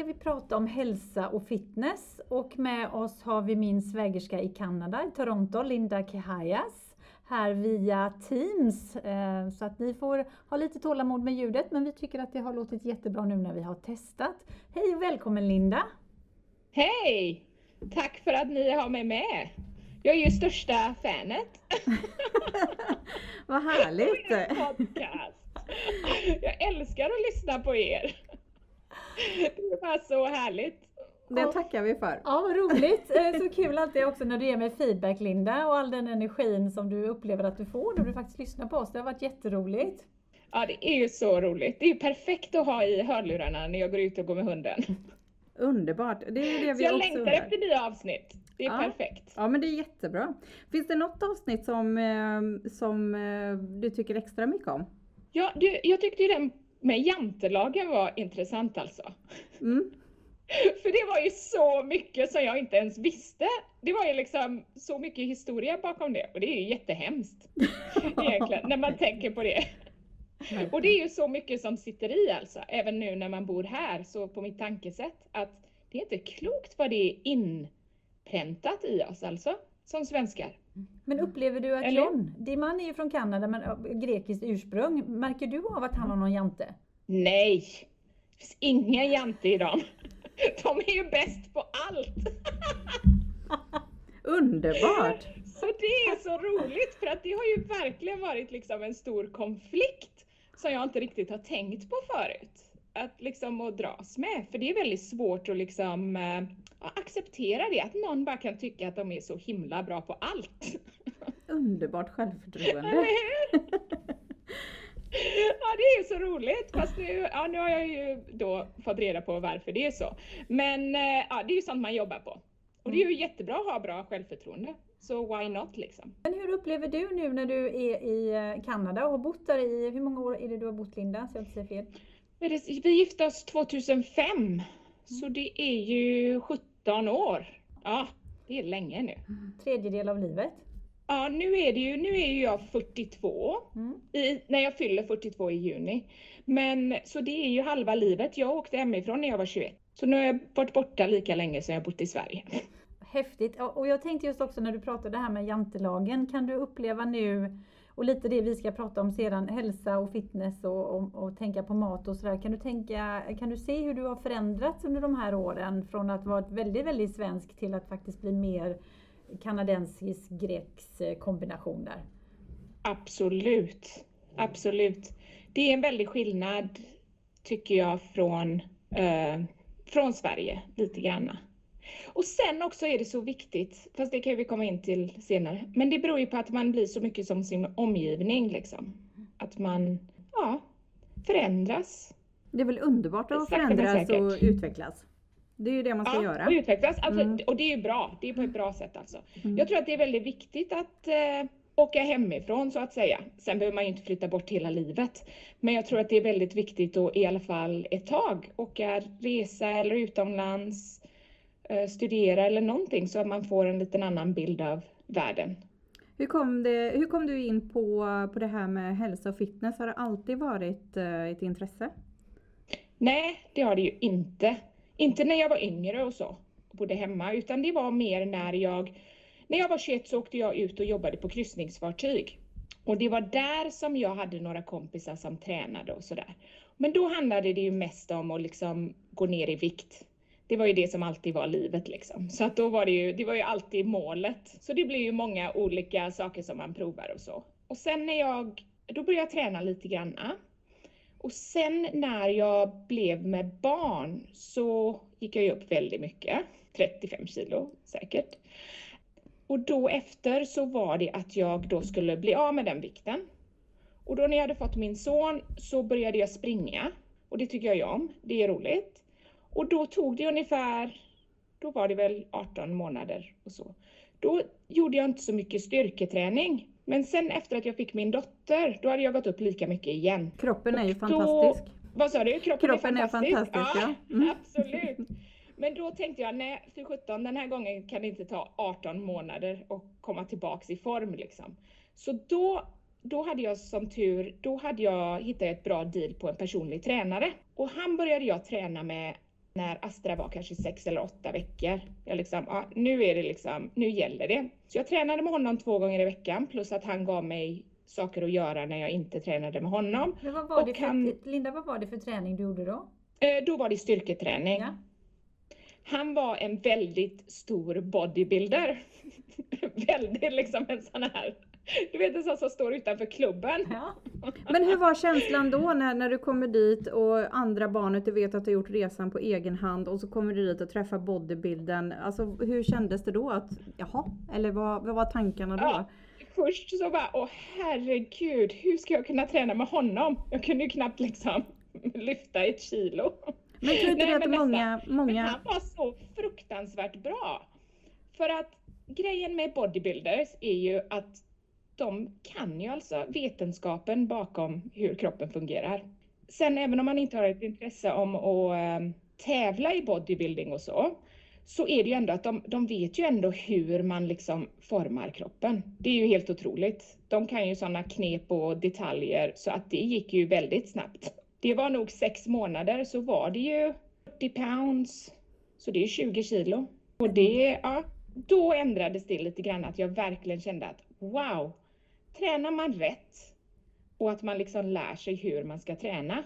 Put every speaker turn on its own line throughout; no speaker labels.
Ska vi prata om hälsa och fitness och med oss har vi min svägerska i Kanada, i Toronto, Linda Kehayas, här via Teams. Eh, så att ni får ha lite tålamod med ljudet, men vi tycker att det har låtit jättebra nu när vi har testat. Hej och välkommen Linda!
Hej! Tack för att ni har mig med. Jag är ju största fanet.
Vad härligt!
Jag älskar att lyssna på er. Det är bara så härligt.
Det tackar vi för. Ja, vad roligt! Eh, så kul alltid också när du ger mig feedback Linda och all den energin som du upplever att du får när du faktiskt lyssnar på oss. Det har varit jätteroligt.
Ja, det är ju så roligt. Det är ju perfekt att ha i hörlurarna när jag går ut och går med hunden.
Underbart! Det är det vi
så jag
också
längtar
undrar.
efter nya avsnitt. Det är
Ja.
perfekt.
Ja, men det är jättebra. Finns det något avsnitt som, eh, som eh, du tycker extra mycket om?
Ja, du, jag tyckte ju den med jantelagen var intressant alltså.
Mm.
För det var ju så mycket som jag inte ens visste. Det var ju liksom så mycket historia bakom det och det är ju jättehemskt egentligen när man tänker på det. Och det är ju så mycket som sitter i alltså, även nu när man bor här, så på mitt tankesätt att det är inte klokt vad det är inpräntat i oss alltså, som svenskar.
Men upplever du att
Eller?
John, din man är ju från Kanada men av grekiskt ursprung, märker du av att han har någon jante?
Nej! Det finns ingen jante i dem. De är ju bäst på allt!
Underbart!
Så det är så roligt för att det har ju verkligen varit liksom en stor konflikt som jag inte riktigt har tänkt på förut. Att liksom att dras med, för det är väldigt svårt att liksom eh, ja, acceptera det, att någon bara kan tycka att de är så himla bra på allt.
Underbart självförtroende.
Ja, det är ju så roligt. Fast nu, ja, nu har jag ju då fått reda på varför det är så. Men eh, ja, det är ju sånt man jobbar på. Och det är ju jättebra att ha bra självförtroende. Så why not liksom?
Men hur upplever du nu när du är i eh, Kanada och har bott där i, hur många år är det du har bott Linda? Så jag inte säger fel.
Vi gifte oss 2005, så det är ju 17 år. Ja, det är länge nu.
Tredjedel av livet.
Ja, nu är det ju, nu är ju jag 42,
Mm.
i, när jag fyller 42 i juni. Men så det är ju halva livet. Jag åkte hemifrån när jag var 21. Så nu har jag varit borta lika länge som jag bott i Sverige.
Häftigt. Och jag tänkte just också när du pratade här med jantelagen, kan du uppleva nu, och lite det vi ska prata om sedan, hälsa och fitness och, och, och tänka på mat och sådär. Kan du, tänka, kan du se hur du har förändrats under de här åren från att vara väldigt, väldigt svensk till att faktiskt bli mer kanadensisk greks eh, kombination där?
Absolut, absolut. Det är en väldig skillnad tycker jag från, eh, från Sverige lite grann. Och sen också är det så viktigt, fast det kan vi komma in till senare, men det beror ju på att man blir så mycket som sin omgivning liksom. Att man, ja, förändras.
Det är väl underbart att
Sakta
förändras och utvecklas? Det är ju det man ska
ja,
göra.
och utvecklas. Alltså,
Mm.
Och det är ju bra, det är på ett bra sätt alltså.
Mm.
Jag tror att det är väldigt viktigt att eh, åka hemifrån så att säga. Sen behöver man ju inte flytta bort hela livet. Men jag tror att det är väldigt viktigt att i alla fall ett tag åka resa eller utomlands, studera eller någonting så att man får en liten annan bild av världen.
Hur kom, det, hur kom du in på, på det här med hälsa och fitness? Har det alltid varit eh, ett intresse?
Nej, det har det ju inte. Inte när jag var yngre och så, och bodde hemma, utan det var mer när jag, när jag var 21 så åkte jag ut och jobbade på kryssningsfartyg. Och det var där som jag hade några kompisar som tränade och sådär. Men då handlade det ju mest om att liksom gå ner i vikt. Det var ju det som alltid var livet liksom. Så att då var det ju, det var ju alltid målet. Så det blir ju många olika saker som man provar och så. Och sen när jag, då började jag träna lite granna. Och sen när jag blev med barn så gick jag ju upp väldigt mycket, 35 kilo säkert. Och då efter så var det att jag då skulle bli av med den vikten. Och då när jag hade fått min son så började jag springa och det tycker jag ju om, det är roligt. Och då tog det ungefär, då var det väl 18 månader och så. Då gjorde jag inte så mycket styrketräning. Men sen efter att jag fick min dotter, då hade jag gått upp lika mycket igen.
Kroppen är ju
då-
fantastisk.
Vad sa du? Kroppen,
Kroppen är
är fantastisk?
fantastisk, ja. Mm.
Absolut. Men då tänkte jag, nej, för 17, den här gången kan det inte ta 18 månader och komma tillbaks i form liksom. Så då, då hade jag som tur, då hade jag hittat ett bra deal på en personlig tränare. Och han började jag träna med när Astra var kanske sex eller åtta veckor. Jag liksom, ja, nu är det liksom, nu gäller det. Så jag tränade med honom två gånger i veckan plus att han gav mig saker att göra när jag inte tränade med honom.
Men vad var det för, han, Linda, vad var det för träning du gjorde då?
Eh, då var det styrketräning. Ja. Han var en väldigt stor bodybuilder. väldigt liksom en sån här du vet en sån som står utanför klubben. Ja.
Men hur var känslan då när, när du kommer dit och andra barnet, du vet att du har gjort resan på egen hand och så kommer du dit och träffar bodybuilden. Alltså hur kändes det då? Att, jaha, eller vad, vad var tankarna då? Ja,
först så bara, åh herregud, hur ska jag kunna träna med honom? Jag kunde ju knappt liksom lyfta ett kilo.
Men tror du att många, många... Men
han var så fruktansvärt bra. För att grejen med bodybuilders är ju att de kan ju alltså vetenskapen bakom hur kroppen fungerar. Sen även om man inte har ett intresse om att ehm, tävla i bodybuilding och så, så är det ju ändå att de, de vet ju ändå hur man liksom formar kroppen. Det är ju helt otroligt. De kan ju sådana knep och detaljer så att det gick ju väldigt snabbt. Det var nog sex månader så var det ju 40 pounds, så det är 20 kilo. Och det, ja, då ändrades det lite grann att jag verkligen kände att wow, tränar man rätt och att man liksom lär sig hur man ska träna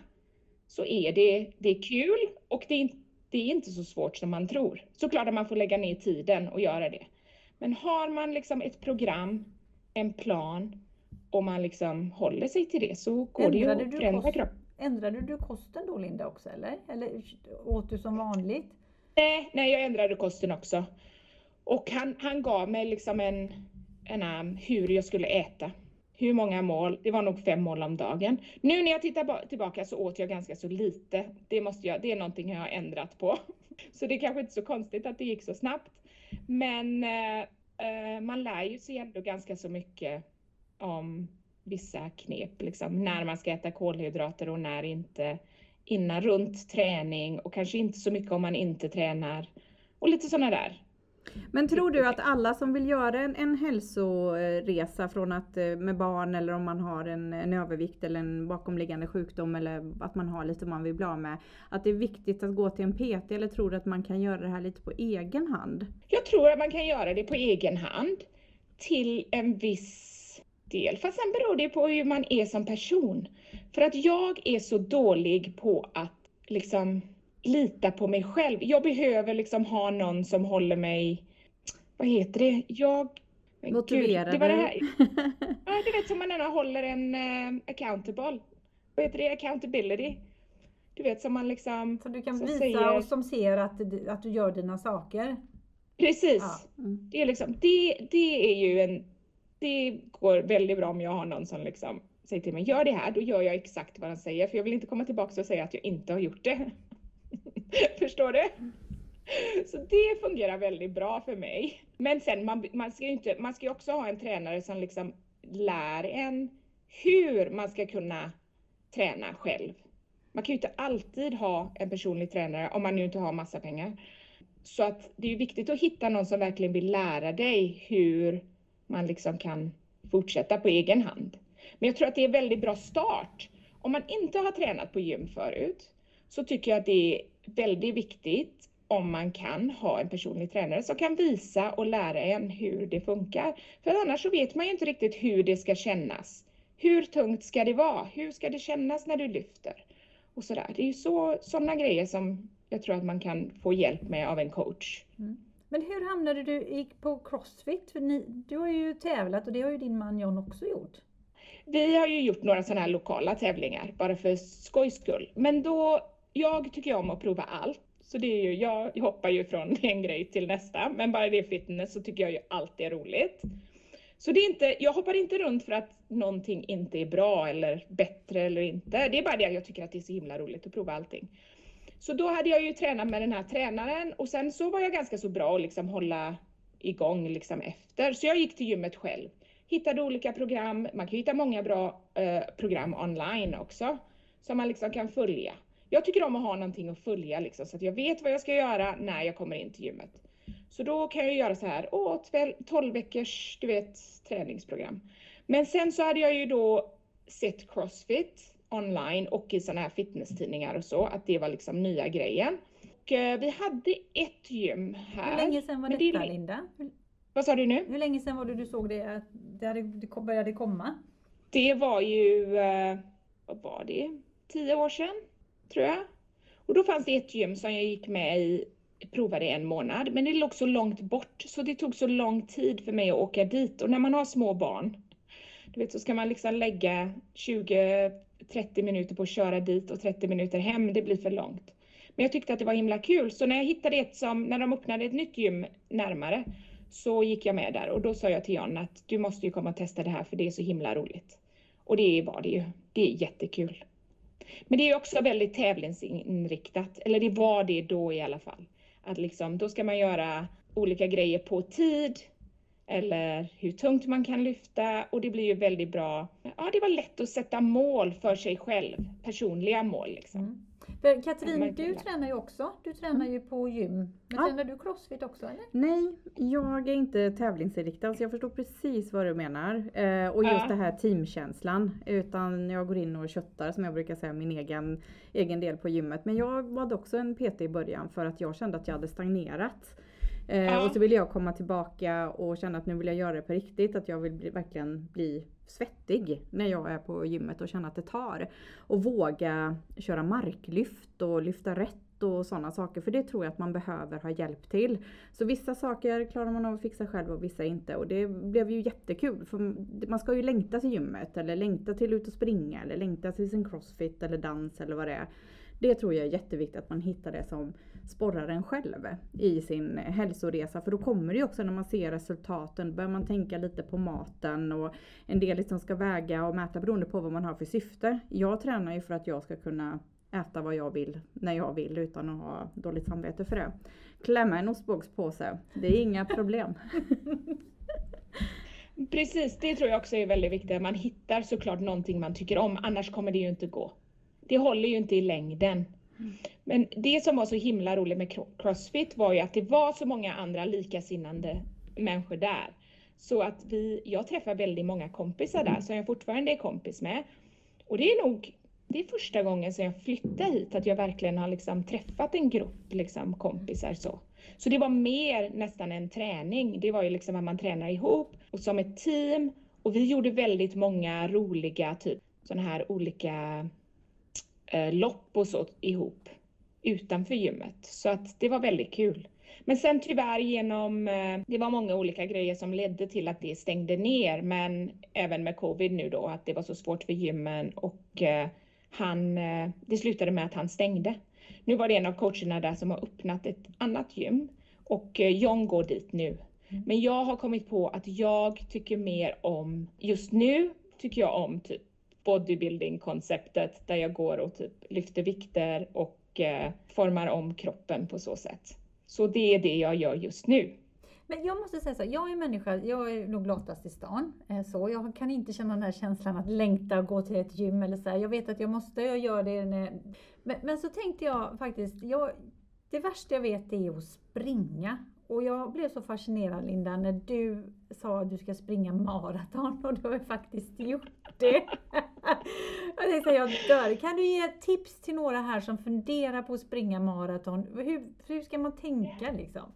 så är det, det är kul och det är, det är inte så svårt som man tror. Såklart att man får lägga ner tiden och göra det. Men har man liksom ett program, en plan och man liksom håller sig till det så går Ändrade det ju att förändra kroppen.
Ändrade du kosten då Linda också eller? Eller åt du som vanligt?
Nej, nej jag ändrade kosten också. Och han, han gav mig liksom en, en, hur jag skulle äta. Hur många mål? Det var nog fem mål om dagen. Nu när jag tittar tillbaka så åt jag ganska så lite. Det, måste jag, det är någonting jag har ändrat på. Så det är kanske inte så konstigt att det gick så snabbt. Men eh, eh, man lär ju sig ändå ganska så mycket om vissa knep, liksom när man ska äta kolhydrater och när inte innan runt träning och kanske inte så mycket om man inte tränar och lite sådana där
men tror du att alla som vill göra en, en hälsoresa från att eh, med barn eller om man har en, en övervikt eller en bakomliggande sjukdom eller att man har lite man vill bli av med. Att det är viktigt att gå till en PT eller tror du att man kan göra det här lite på egen hand?
Jag tror att man kan göra det på egen hand till en viss del. Fast sen beror det på hur man är som person. För att jag är så dålig på att liksom lita på mig själv. Jag behöver liksom ha någon som håller mig, vad heter det, jag
Motiverar det var det här.
Ja, du vet som man ändå håller en uh, accountable. Vad heter det? Accountability. Du vet som man liksom...
Så du kan visa säger... och som ser att, att du gör dina saker.
Precis. Ja. Mm. Det, är liksom, det, det är ju en... Det går väldigt bra om jag har någon som liksom säger till mig, gör det här, då gör jag exakt vad han säger. För jag vill inte komma tillbaka och säga att jag inte har gjort det. Förstår du? Så det fungerar väldigt bra för mig. Men sen man, man ska ju inte, man ska ju också ha en tränare som liksom lär en hur man ska kunna träna själv. Man kan ju inte alltid ha en personlig tränare om man nu inte har massa pengar. Så att det är viktigt att hitta någon som verkligen vill lära dig hur man liksom kan fortsätta på egen hand. Men jag tror att det är en väldigt bra start. Om man inte har tränat på gym förut så tycker jag att det är väldigt viktigt om man kan ha en personlig tränare som kan visa och lära en hur det funkar. För annars så vet man ju inte riktigt hur det ska kännas. Hur tungt ska det vara? Hur ska det kännas när du lyfter? Och sådär. Det är ju så, sådana grejer som jag tror att man kan få hjälp med av en coach. Mm.
Men hur hamnade du på Crossfit? För ni, du har ju tävlat och det har ju din man John också gjort.
Vi har ju gjort några sådana här lokala tävlingar bara för skojs skull. Men då jag tycker om att prova allt. Så det är ju, jag hoppar ju från en grej till nästa, men bara det är fitness så tycker jag ju allt är roligt. Så det är inte, jag hoppar inte runt för att någonting inte är bra eller bättre eller inte. Det är bara det att jag tycker att det är så himla roligt att prova allting. Så då hade jag ju tränat med den här tränaren och sen så var jag ganska så bra att liksom hålla igång liksom efter. Så jag gick till gymmet själv. Hittade olika program. Man kan hitta många bra eh, program online också som man liksom kan följa jag tycker om att ha någonting att följa liksom, så att jag vet vad jag ska göra när jag kommer in till gymmet. Så då kan jag göra så här, åh, 12 veckors, du vet, träningsprogram. Men sen så hade jag ju då sett Crossfit online och i sådana här fitnesstidningar och så, att det var liksom nya grejen. Och eh, vi hade ett gym här.
Hur länge sedan var
Men det
detta
li-
Linda?
Vad sa du nu?
hur länge sedan var det du såg det, att det, hade, det började komma?
Det var ju, eh, vad var det, tio år sedan tror jag. Och då fanns det ett gym som jag gick med i, provade en månad, men det låg så långt bort så det tog så lång tid för mig att åka dit. Och när man har små barn, du vet så ska man liksom lägga 20-30 minuter på att köra dit och 30 minuter hem, det blir för långt. Men jag tyckte att det var himla kul, så när jag hittade ett som, när de öppnade ett nytt gym närmare, så gick jag med där och då sa jag till John att du måste ju komma och testa det här för det är så himla roligt. Och det var det ju. Det är jättekul. Men det är också väldigt tävlingsinriktat, eller det var det då i alla fall. Att liksom, då ska man göra olika grejer på tid eller hur tungt man kan lyfta och det blir ju väldigt bra. Ja, det var lätt att sätta mål för sig själv, personliga mål liksom.
Mm. För Katrin, du tränar ju också. Du tränar ju på gym. Men
Ja.
tränar du crossfit också eller?
Nej, jag är inte tävlingsinriktad så jag förstår precis vad du menar. Eh, och just
Ja.
det här teamkänslan. Utan jag går in och köttar som jag brukar säga min egen, egen del på gymmet. Men jag var också en PT i början för att jag kände att jag hade stagnerat. Eh. Och så ville jag komma tillbaka och känna att nu vill jag göra det på riktigt. Att jag vill bli, verkligen bli svettig när jag är på gymmet och känna att det tar. Och våga köra marklyft och lyfta rätt och sådana saker. För det tror jag att man behöver ha hjälp till. Så vissa saker klarar man av att fixa själv och vissa inte. Och det blev ju jättekul. För man ska ju längta till gymmet eller längta till ut och springa eller längta till sin crossfit eller dans eller vad det är. Det tror jag är jätteviktigt att man hittar det som sporrar en själv i sin hälsoresa. För då kommer det ju också när man ser resultaten, börjar man tänka lite på maten och en del liksom ska väga och mäta beroende på vad man har för syfte. Jag tränar ju för att jag ska kunna äta vad jag vill när jag vill utan att ha dåligt samvete för det. Klämma en ostbågspåse, det är inga problem.
Precis, det tror jag också är väldigt viktigt. Man hittar såklart någonting man tycker om, annars kommer det ju inte gå. Det håller ju inte i längden. Men det som var så himla roligt med Crossfit var ju att det var så många andra likasinnande människor där. Så att vi, jag träffar väldigt många kompisar där som jag fortfarande är kompis med. Och det är nog, det är första gången sedan jag flyttade hit att jag verkligen har liksom träffat en grupp liksom kompisar så. Så det var mer nästan en träning. Det var ju liksom att man tränar ihop och som ett team. Och vi gjorde väldigt många roliga typ sådana här olika eh, lopp och så ihop utanför gymmet. Så att det var väldigt kul. Men sen tyvärr genom, eh, det var många olika grejer som ledde till att det stängde ner, men även med covid nu då, att det var så svårt för gymmen och eh, han, eh, det slutade med att han stängde. Nu var det en av coacherna där som har öppnat ett annat gym och John går dit nu. Men jag har kommit på att jag tycker mer om, just nu tycker jag om typ bodybuilding-konceptet där jag går och typ lyfter vikter och och eh, formar om kroppen på så sätt. Så det är det jag gör just nu.
Men jag måste säga så, jag är människa, jag är nog latast i stan. Eh, så jag kan inte känna den här känslan att längta och gå till ett gym eller så här. Jag vet att jag måste, jag gör det. När, men, men så tänkte jag faktiskt, jag, det värsta jag vet är att springa. Och jag blev så fascinerad Linda när du sa att du ska springa maraton och du har ju faktiskt gjort det. jag tänkte jag dör. Kan du ge ett tips till några här som funderar på att springa maraton? Hur, hur ska man tänka liksom?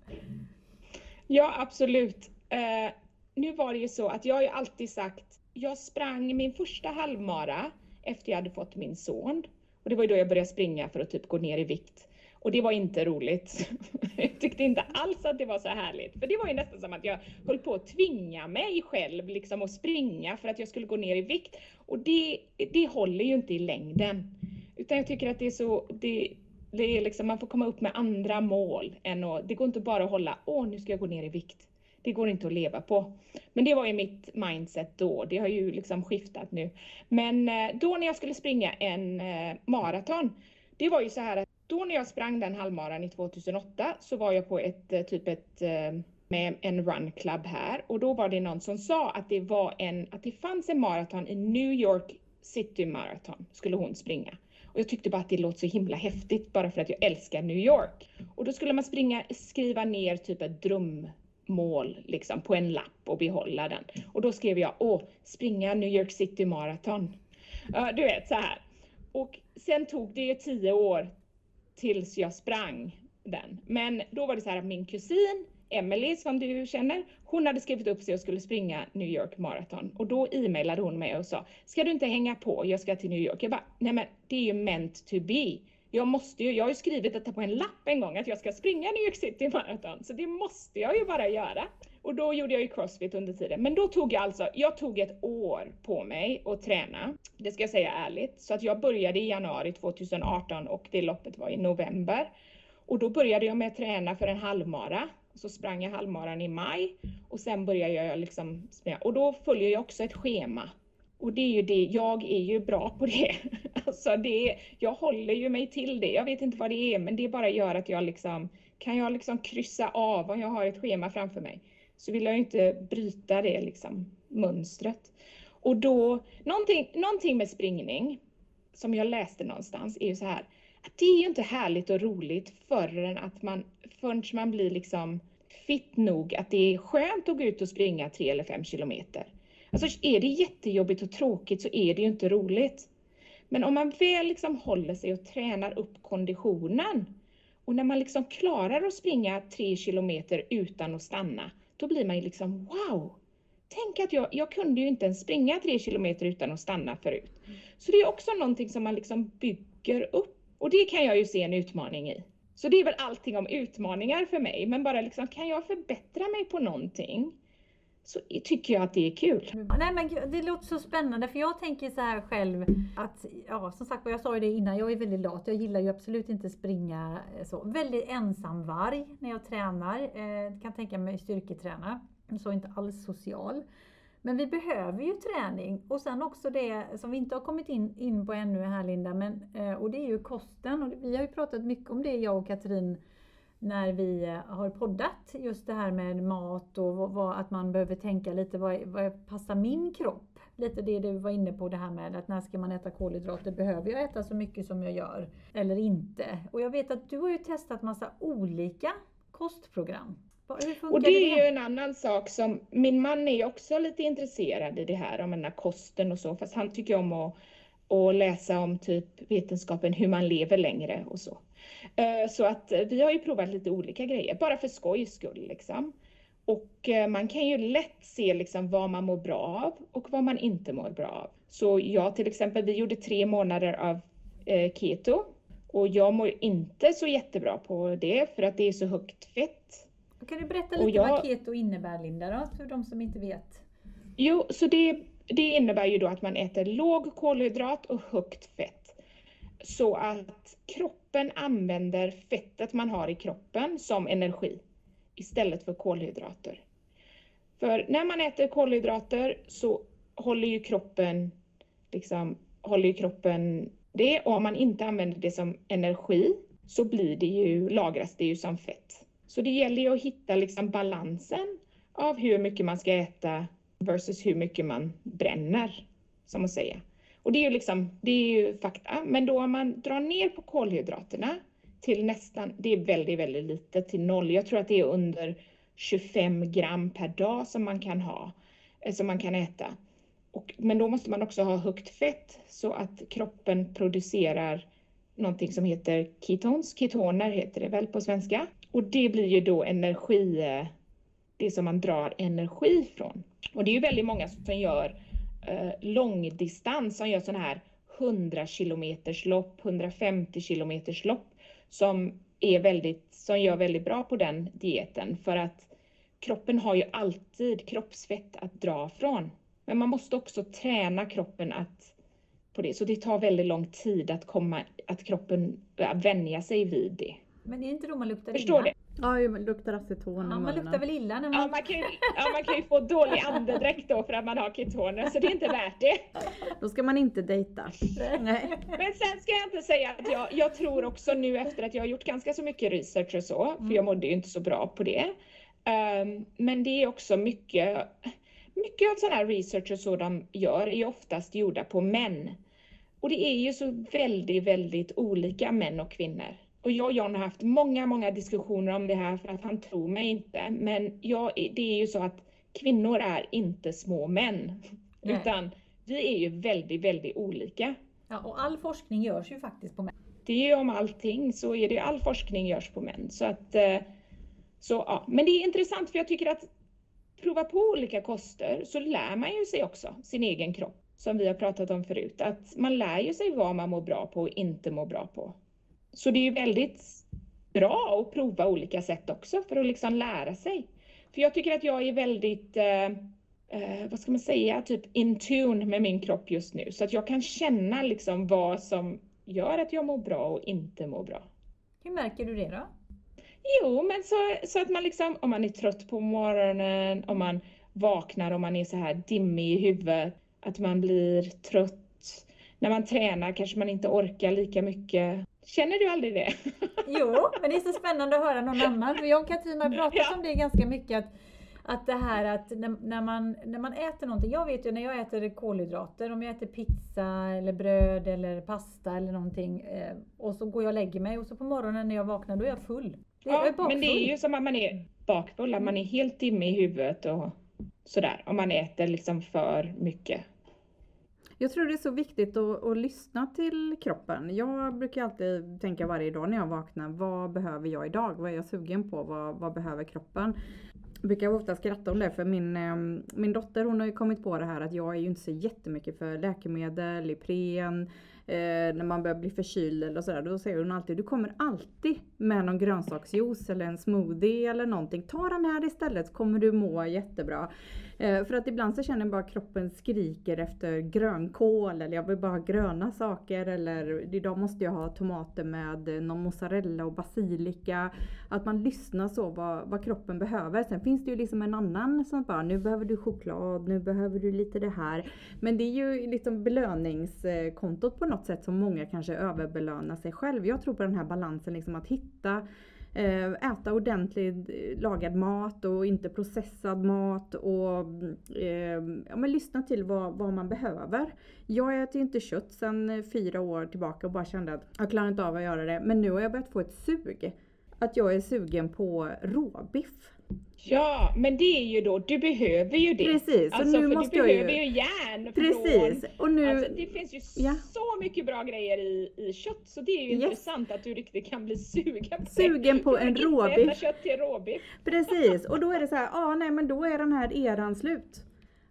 Ja, absolut. Eh, nu var det ju så att jag har ju alltid sagt, jag sprang min första halvmara efter jag hade fått min son. Och det var ju då jag började springa för att typ gå ner i vikt. Och det var inte roligt. jag tyckte inte alls att det var så härligt. För det var ju nästan som att jag höll på att tvinga mig själv liksom att springa för att jag skulle gå ner i vikt. Och det, det håller ju inte i längden. Utan jag tycker att det är så, det, det är liksom, man får komma upp med andra mål än att, det går inte bara att hålla, åh nu ska jag gå ner i vikt. Det går inte att leva på. Men det var ju mitt mindset då. Det har ju liksom skiftat nu. Men eh, då när jag skulle springa en eh, maraton, det var ju så här att då när jag sprang den halvmaran i 2008 så var jag på ett eh, typ ett eh, med en run club här och då var det någon som sa att det var en, att det fanns en maraton i New York City Marathon skulle hon springa. Och jag tyckte bara att det låter så himla häftigt bara för att jag älskar New York. Och då skulle man springa, skriva ner typ ett drömmål liksom på en lapp och behålla den. Och då skrev jag, åh, springa New York City Marathon. Ja, du vet så här. Och sen tog det ju tio år tills jag sprang den. Men då var det så här att min kusin Emily som du känner, hon hade skrivit upp sig och skulle springa New York Marathon och då e-mailade hon mig och sa, ska du inte hänga på, jag ska till New York. Jag bara, nej men det är ju meant to be. Jag måste ju, jag har ju skrivit detta på en lapp en gång att jag ska springa New York City Marathon, så det måste jag ju bara göra. Och då gjorde jag ju crossfit under tiden. Men då tog jag alltså, jag tog ett år på mig att träna. Det ska jag säga ärligt. Så att jag började i januari 2018 och det loppet var i november. Och då började jag med att träna för en halvmara. Så sprang jag halvmaran i maj och sen började jag liksom springa. Och då följer jag också ett schema. Och det är ju det, jag är ju bra på det. Alltså det, jag håller ju mig till det. Jag vet inte vad det är, men det bara gör att jag liksom, kan jag liksom kryssa av om jag har ett schema framför mig så vill jag inte bryta det liksom, mönstret. Och då, någonting, någonting med springning som jag läste någonstans är ju så här, att det är ju inte härligt och roligt förrän att man, förrän man blir liksom fit nog att det är skönt att gå ut och springa tre eller fem kilometer. Alltså är det jättejobbigt och tråkigt så är det ju inte roligt. Men om man väl liksom håller sig och tränar upp konditionen och när man liksom klarar att springa tre kilometer utan att stanna, då blir man ju liksom wow! Tänk att jag, jag kunde ju inte ens springa tre kilometer utan att stanna förut. Så det är också någonting som man liksom bygger upp och det kan jag ju se en utmaning i. Så det är väl allting om utmaningar för mig, men bara liksom kan jag förbättra mig på någonting så tycker jag att det är kul.
Nej men det låter så spännande för jag tänker så här själv att, ja som sagt jag sa ju det innan, jag är väldigt lat. Jag gillar ju absolut inte springa eh, så. Väldigt ensamvarg när jag tränar. Eh, kan tänka mig styrketräna. Så inte alls social. Men vi behöver ju träning och sen också det som vi inte har kommit in, in på ännu här Linda, men, eh, och det är ju kosten. Och vi har ju pratat mycket om det jag och Katrin när vi eh, har poddat, just det här med mat och vad, att man behöver tänka lite, vad, vad passar min kropp? Lite det du var inne på det här med att när ska man äta kolhydrater? Behöver jag äta så mycket som jag gör eller inte? Och jag vet att du har ju testat massa olika kostprogram.
Och det är ju en annan sak som, min man är också lite intresserad i det här om den här kosten och så, fast han tycker om att, att läsa om typ vetenskapen hur man lever längre och så. Eh, så att vi har ju provat lite olika grejer, bara för skojs skull liksom. Och eh, man kan ju lätt se liksom vad man mår bra av och vad man inte mår bra av. Så jag till exempel, vi gjorde tre månader av eh, keto och jag mår inte så jättebra på det för att det är så högt fett.
Kan du berätta lite jag, vad keto innebär Linda då, för de som inte vet?
Jo, så det, det innebär ju då att man äter låg kolhydrat och högt fett. Så att kroppen använder fettet man har i kroppen som energi istället för kolhydrater. För när man äter kolhydrater så håller ju kroppen, liksom, håller ju kroppen det och om man inte använder det som energi så blir det ju, lagras det ju som fett. Så det gäller ju att hitta liksom balansen av hur mycket man ska äta versus hur mycket man bränner, som att säga. Och det är ju liksom, det är ju fakta. Men då om man drar ner på kolhydraterna till nästan, det är väldigt, väldigt lite, till noll. Jag tror att det är under 25 gram per dag som man kan ha, eh, som man kan äta. Och, men då måste man också ha högt fett så att kroppen producerar någonting som heter ketons, ketoner heter det väl på svenska. Och det blir ju då energi, eh, det som man drar energi från. Och det är ju väldigt många som gör eh, långdistans, som gör sådana här 100 kilometers lopp, 150 kilometers lopp, som är väldigt, som gör väldigt bra på den dieten för att kroppen har ju alltid kroppsfett att dra från. Men man måste också träna kroppen att på det, så det tar väldigt lång tid att komma, att kroppen vänja sig vid det.
Men är det inte då man luktar
Förstår
illa?
Ja, man luktar aceton ja,
Man luktar väl illa när
man... Ja man, kan ju, ja, man kan ju få dålig andedräkt då för att man har ketoner, så det är inte värt det.
Då ska man inte dejta.
Nej. Men sen ska jag inte säga att jag, jag tror också nu efter att jag har gjort ganska så mycket research och så, för jag mm. mådde ju inte så bra på det. Um, men det är också mycket, mycket av sån här research och så de gör är oftast gjorda på män. Och det är ju så väldigt, väldigt olika män och kvinnor. Och jag och John har haft många, många diskussioner om det här för att han tror mig inte. Men jag, det är ju så att kvinnor är inte små män. Nej. Utan vi är ju väldigt, väldigt olika.
Ja, och all forskning görs ju faktiskt på män.
Det är ju om allting så är det all forskning görs på män. Så att, eh, så, ja. Men det är intressant för jag tycker att prova på olika koster så lär man ju sig också sin egen kropp som vi har pratat om förut. Att man lär ju sig vad man mår bra på och inte mår bra på. Så det är ju väldigt bra att prova olika sätt också för att liksom lära sig. För jag tycker att jag är väldigt, eh, eh, vad ska man säga, typ in tune med min kropp just nu. Så att jag kan känna liksom vad som gör att jag mår bra och inte mår bra.
Hur märker du det då?
Jo, men så, så att man liksom, om man är trött på morgonen, om man vaknar, om man är så här dimmig i huvudet, att man blir trött. När man tränar kanske man inte orkar lika mycket. Känner du aldrig det?
Jo, men det är så spännande att höra någon annan. För jag och Katrin har pratat
Ja.
om det ganska mycket. Att, att det här att när, när, man, när man äter någonting. Jag vet ju när jag äter kolhydrater, om jag äter pizza eller bröd eller pasta eller någonting. Eh, och så går jag och lägger mig och så på morgonen när jag vaknar då är jag full. Det, jag
Ja,
bakfull.
men det är ju som att man är bakfull, att man är helt dimmig i huvudet och sådär. Om man äter liksom för mycket.
Jag tror det är så viktigt att, att lyssna till kroppen. Jag brukar alltid tänka varje dag när jag vaknar, vad behöver jag idag? Vad är jag sugen på? Vad, vad behöver kroppen? Jag brukar ofta skratta om det för min, ehm, min dotter hon har ju kommit på det här att jag är ju inte så jättemycket för läkemedel, Ipren, eh, när man börjar bli förkyld eller sådär. Då säger hon alltid, du kommer alltid med någon grönsaksjuice eller en smoothie eller någonting. Ta den här istället så kommer du må jättebra. Eh, för att ibland så känner jag bara att kroppen skriker efter grönkål eller jag vill bara ha gröna saker eller idag måste jag ha tomater med eh, någon mozzarella och basilika. Att man lyssnar så vad, vad kroppen behöver. Sen finns det ju liksom en annan som bara nu behöver du choklad, nu behöver du lite det här. Men det är ju liksom belöningskontot på något sätt som många kanske överbelönar sig själv. Jag tror på den här balansen liksom att hitta Eh, äta ordentligt eh, lagad mat och inte processad mat och eh, ja, men lyssna till vad, vad man behöver. Jag äter inte kött sedan eh, fyra år tillbaka och bara kände att jag klarar inte av att göra det. Men nu har jag börjat få ett sug. Att jag är sugen på råbiff.
Ja, men det är ju då, du behöver ju det.
Precis, och
Alltså,
nu
för
måste
du
jag
behöver
ju...
ju järn
Precis,
från...
och nu...
Alltså, det finns ju
Ja.
så mycket bra grejer i, i kött så det är ju
Yes.
intressant att du riktigt kan bli sugen på
Sugen på en råbiff.
kött till råbiff.
Precis, och då är det så här, ja nej men då är den här eran slut.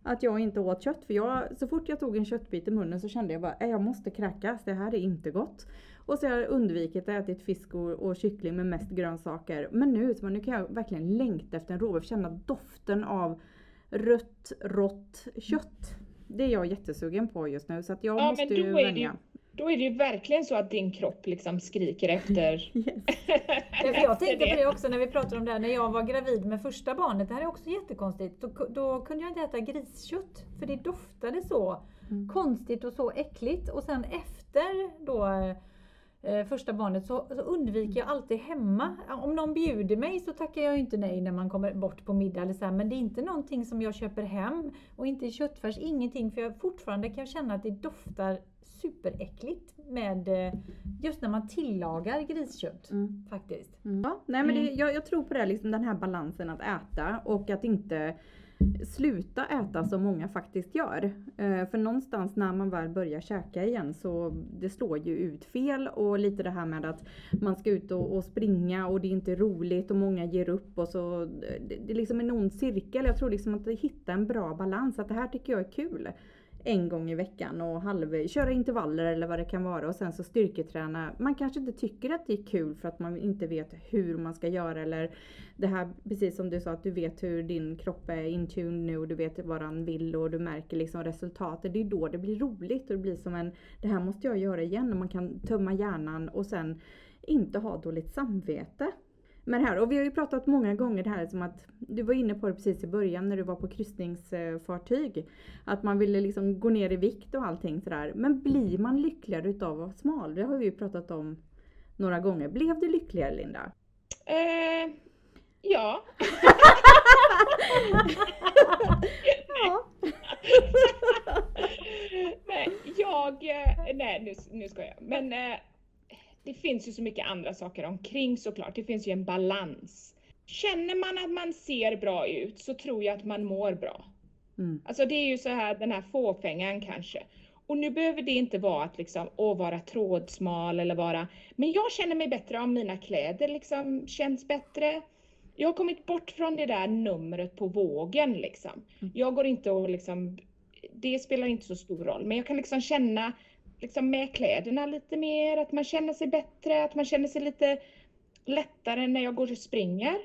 Att jag inte åt kött. För jag, så fort jag tog en köttbit i munnen så kände jag bara, "Nej, jag måste kräkas, det här är inte gott. Och så har jag undvikit att äta fisk och, och kyckling med mest grönsaker. Men nu, så nu kan jag verkligen längta efter en råbiff, känna doften av rött, rått kött. Det är jag jättesugen på just nu så att jag
Ja,
måste ju
då är det ju-
vänja.
Då är det ju verkligen så att din kropp liksom skriker efter...
Yes.
För jag tänkte på det också när vi pratade om det här när jag var gravid med första barnet. Det här är också jättekonstigt. Då, då kunde jag inte äta griskött för det doftade så
Mm.
konstigt och så äckligt. Och sen efter då första barnet så, så undviker jag alltid hemma. Om någon bjuder mig så tackar jag inte nej när man kommer bort på middag eller så här, Men det är inte någonting som jag köper hem och inte köttfärs, ingenting. För jag fortfarande kan känna att det doftar superäckligt med eh, just när man tillagar griskött
Mm.
faktiskt.
Mm. Ja, nej men det,
Mm.
jag, jag tror på det, liksom den här balansen att äta och att inte sluta äta som många faktiskt gör. Eh, för någonstans när man väl börjar käka igen så det slår ju ut fel och lite det här med att man ska ut och, springa och det är inte roligt och många ger upp och så eh, det, det är liksom en ond cirkel. Jag tror liksom att hitta en bra balans, att det här tycker jag är kul en gång i veckan och halv, köra intervaller eller vad det kan vara och sen så styrketräna. Man kanske inte tycker att det är kul för att man inte vet hur man ska göra eller det här precis som du sa att du vet hur din kropp är intuned nu och du vet vad den vill och du märker liksom resultatet. Det är då det blir roligt och det blir som en det här måste jag göra igen och man kan tömma hjärnan och sen inte ha dåligt samvete. Men här, och vi har ju pratat många gånger det här som att du var inne på det precis i början när du var på kryssningsfartyg. Att man ville liksom gå ner i vikt och allting sådär. Men blir man lyckligare utav att vara smal? Det har vi ju pratat om några gånger. Blev du lyckligare Linda?
Eh. Ja. nej, jag... eh, Nej, nu, nu ska jag. Men eh, det finns ju så mycket andra saker omkring såklart. Det finns ju en balans. Känner man att man ser bra ut så tror jag att man mår bra.
Mm.
Alltså det är ju så här den här fåfängan kanske. Och nu behöver det inte vara att liksom, åh, vara trådsmal eller vara, men jag känner mig bättre om mina kläder liksom känns bättre. Jag har kommit bort från det där numret på vågen liksom.
Mm.
Jag går inte och liksom, det spelar inte så stor roll, men jag kan liksom känna liksom med kläderna lite mer, att man känner sig bättre, att man känner sig lite lättare när jag går och springer.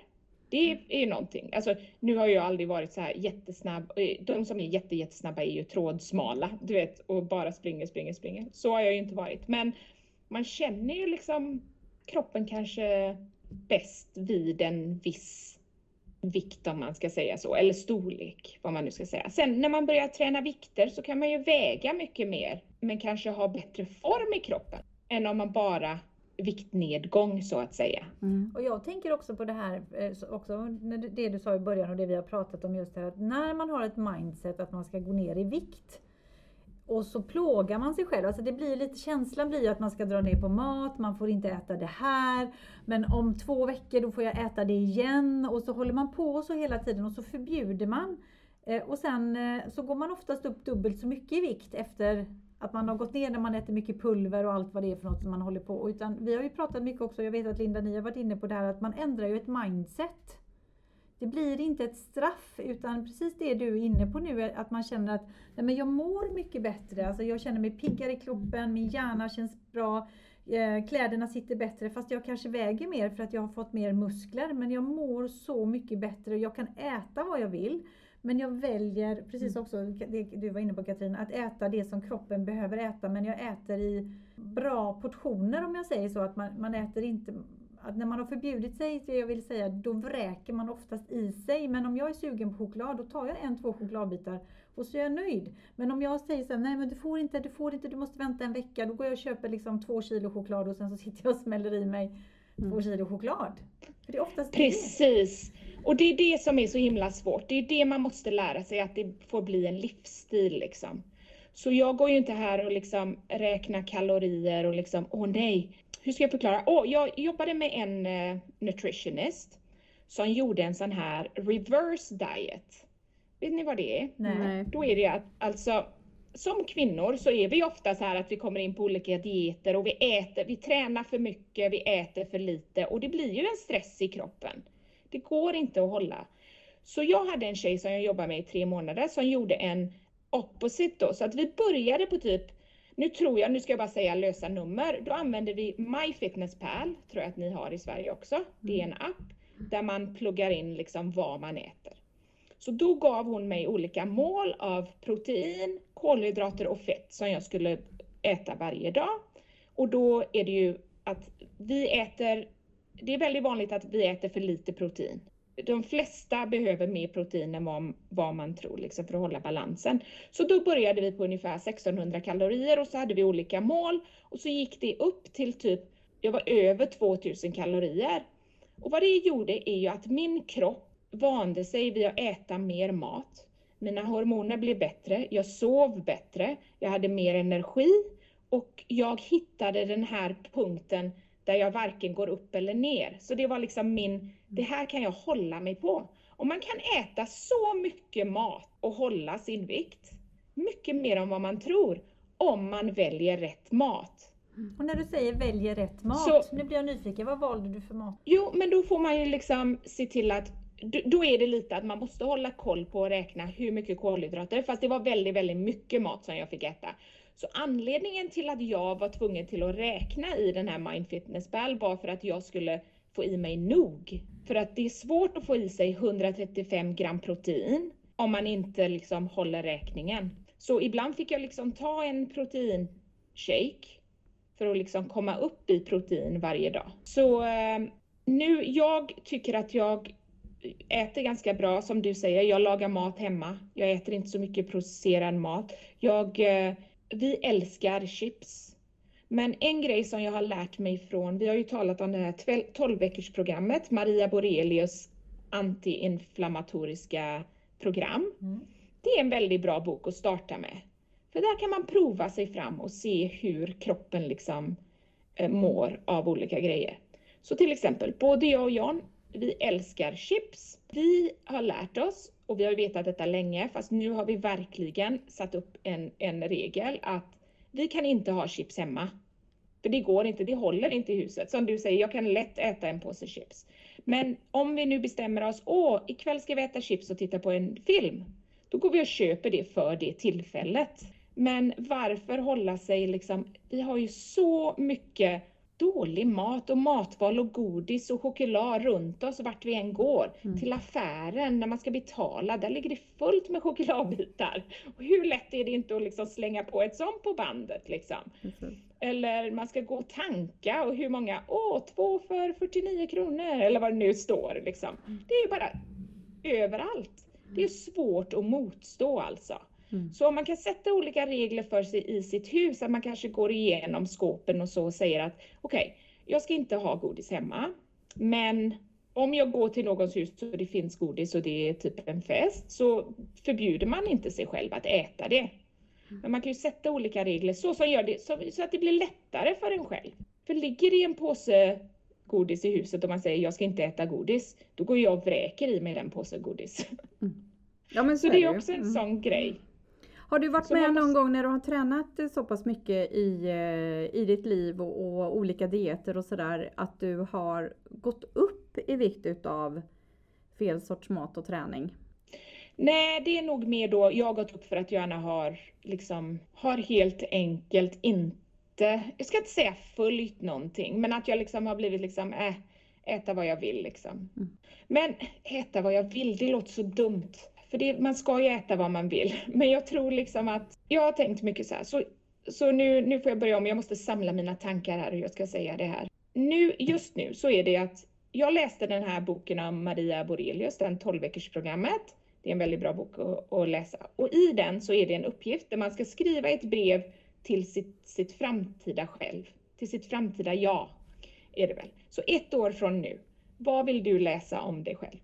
Det är ju någonting. Alltså, nu har jag aldrig varit så här jättesnabb. De som är jätte, jättesnabba är ju trådsmala, du vet, och bara springer, springer, springer. Så har jag ju inte varit. Men man känner ju liksom kroppen kanske bäst vid en viss vikt om man ska säga så, eller storlek, vad man nu ska säga. Sen när man börjar träna vikter så kan man ju väga mycket mer, men kanske ha bättre form i kroppen än om man bara viktnedgång så att säga.
Mm. Och jag tänker också på det här, eh, också det du sa i början och det vi har pratat om just här att när man har ett mindset att man ska gå ner i vikt och så plågar man sig själv. Alltså det blir lite, känslan blir att man ska dra ner på mat, man får inte äta det här. Men om två veckor då får jag äta det igen. Och så håller man på så hela tiden och så förbjuder man. Eh, och sen eh, så går man oftast upp dubbelt så mycket i vikt efter att man har gått ner när man äter mycket pulver och allt vad det är för något som man håller på. Utan vi har ju pratat mycket också, jag vet att Linda ni har varit inne på det här att man ändrar ju ett mindset. Det blir inte ett straff utan precis det du är inne på nu, att man känner att nej men jag mår mycket bättre. Alltså jag känner mig piggare i kroppen, min hjärna känns bra, eh, kläderna sitter bättre fast jag kanske väger mer för att jag har fått mer muskler. Men jag mår så mycket bättre och jag kan äta vad jag vill. Men jag väljer, precis mm. också det du var inne på Katrin, att äta det som kroppen behöver äta. Men jag äter i bra portioner om jag säger så. Att man, man äter inte att när man har förbjudit sig, jag vill säga, då vräker man oftast i sig. Men om jag är sugen på choklad, då tar jag en, två chokladbitar och så är jag nöjd. Men om jag säger så här, nej men du får inte, du får inte, du måste vänta en vecka. Då går jag och köper liksom två kilo choklad och sen så sitter jag och smäller i mig mm. två kilo choklad. För det är oftast
Precis. Det. Och det är det som är så himla svårt. Det är det man måste lära sig, att det får bli en livsstil liksom. Så jag går ju inte här och liksom räknar kalorier och liksom, åh nej, hur ska jag förklara? Åh, jag jobbade med en uh, nutritionist som gjorde en sån här reverse diet. Vet ni vad det är?
Nej.
Då är det att alltså som kvinnor så är vi ofta så här att vi kommer in på olika dieter och vi äter, vi tränar för mycket, vi äter för lite och det blir ju en stress i kroppen. Det går inte att hålla. Så jag hade en tjej som jag jobbade med i tre månader som gjorde en opposite då, så att vi började på typ nu tror jag, nu ska jag bara säga lösa nummer, då använder vi MyFitnessPal, tror jag att ni har i Sverige också. Det är en app där man pluggar in liksom vad man äter. Så då gav hon mig olika mål av protein, kolhydrater och fett som jag skulle äta varje dag. Och då är det ju att vi äter det är väldigt vanligt att vi äter för lite protein. De flesta behöver mer protein än vad, vad man tror liksom, för att hålla balansen. Så då började vi på ungefär 1600 kalorier och så hade vi olika mål och så gick det upp till typ, jag var över 2000 kalorier. Och vad det gjorde är ju att min kropp vande sig vid att äta mer mat. Mina hormoner blev bättre, jag sov bättre, jag hade mer energi och jag hittade den här punkten där jag varken går upp eller ner. Så det var liksom min, det här kan jag hålla mig på. Och man kan äta så mycket mat och hålla sin vikt. Mycket mer än vad man tror. Om man väljer rätt mat.
Och när du säger väljer rätt mat, så, nu blir jag nyfiken, vad valde du för mat?
Jo, men då får man ju liksom se till att då är det lite att man måste hålla koll på och räkna hur mycket kolhydrater, fast det var väldigt, väldigt mycket mat som jag fick äta. Så anledningen till att jag var tvungen till att räkna i den här Mindfitness Ball var för att jag skulle få i mig nog. För att det är svårt att få i sig 135 gram protein om man inte liksom håller räkningen. Så ibland fick jag liksom ta en proteinshake för att liksom komma upp i protein varje dag. Så eh, nu, jag tycker att jag äter ganska bra som du säger. Jag lagar mat hemma. Jag äter inte så mycket processerad mat. Jag eh, vi älskar chips. Men en grej som jag har lärt mig från, vi har ju talat om det här 12 veckors programmet, Maria Borelius antiinflammatoriska program. Mm. Det är en väldigt bra bok att starta med. För där kan man prova sig fram och se hur kroppen liksom eh, mår av olika grejer. Så till exempel, både jag och John, vi älskar chips. Vi har lärt oss och vi har vetat detta länge, fast nu har vi verkligen satt upp en, en regel att vi kan inte ha chips hemma. För det går inte, det håller inte i huset. Som du säger, jag kan lätt äta en påse chips. Men om vi nu bestämmer oss, åh, ikväll ska vi äta chips och titta på en film. Då går vi och köper det för det tillfället. Men varför hålla sig liksom, vi har ju så mycket dålig mat och matval och godis och choklad runt oss vart vi än går. Mm. Till affären när man ska betala, där ligger det fullt med chokladbitar. Och hur lätt är det inte att liksom slänga på ett sånt på bandet liksom? Mm. Eller man ska gå och tanka och hur många, åh, två för 49 kronor eller vad det nu står liksom. Mm. Det är bara överallt. Det är svårt att motstå alltså. Mm. Så om man kan sätta olika regler för sig i sitt hus, att man kanske går igenom skåpen och så och säger att okej, okay, jag ska inte ha godis hemma, men om jag går till någons hus och det finns godis och det är typ en fest så förbjuder man inte sig själv att äta det. Mm. Men man kan ju sätta olika regler så, som gör det, så, så att det blir lättare för en själv. För ligger det en påse godis i huset och man säger jag ska inte äta godis, då går jag och vräker i mig den påsen godis. Mm. Ja, men så, så det är också en mm. sån grej.
Har du varit så med någon gång när du har tränat så pass mycket i, eh, i ditt liv och, och olika dieter och sådär att du har gått upp i vikt utav fel sorts mat och träning?
Nej, det är nog mer då jag har gått upp för att jag gärna har liksom, har helt enkelt inte, jag ska inte säga följt någonting, men att jag liksom har blivit liksom, äh, äta vad jag vill liksom. Mm. Men äta vad jag vill, det låter så dumt. För det, man ska ju äta vad man vill. Men jag tror liksom att, jag har tänkt mycket så här, så, så nu, nu får jag börja om, jag måste samla mina tankar här hur jag ska säga det här. Nu, just nu så är det att jag läste den här boken av Maria Borelius, den 12-veckorsprogrammet. Det är en väldigt bra bok att, att, läsa. Och i den så är det en uppgift där man ska skriva ett brev till sitt, sitt framtida själv, till sitt framtida jag, är det väl. Så ett år från nu, vad vill du läsa om dig själv?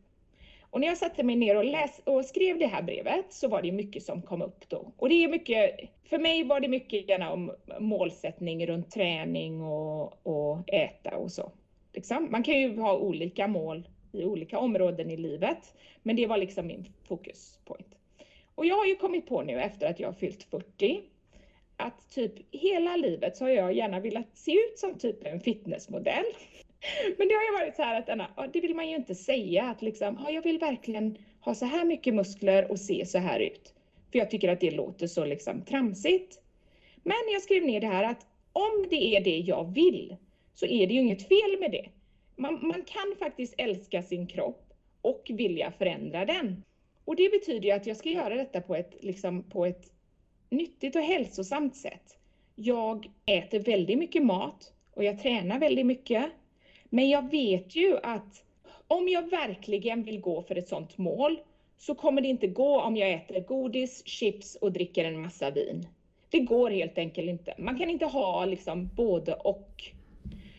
Och när jag satte mig ner och, läs, och skrev det här brevet så var det mycket som kom upp då. Och det är mycket, för mig var det mycket gärna om målsättning runt träning och, och äta och så. Liksom. Man kan ju ha olika mål i olika områden i livet, men det var liksom min fokuspoint. Och jag har ju kommit på nu efter att jag har fyllt 40 att typ hela livet så har jag gärna velat se ut som typ en fitnessmodell. Men det har ju varit så här att Anna, det vill man ju inte säga att liksom, jag vill verkligen ha så här mycket muskler och se så här ut. För jag tycker att det låter så liksom tramsigt. Men jag skrev ner det här att om det är det jag vill så är det ju inget fel med det. Man, man kan faktiskt älska sin kropp och vilja förändra den. Och det betyder ju att jag ska göra detta på ett, liksom, på ett nyttigt och hälsosamt sätt. Jag äter väldigt mycket mat och jag tränar väldigt mycket. Men jag vet ju att om jag verkligen vill gå för ett sådant mål så kommer det inte gå om jag äter godis, chips och dricker en massa vin. Det går helt enkelt inte. Man kan inte ha liksom både och.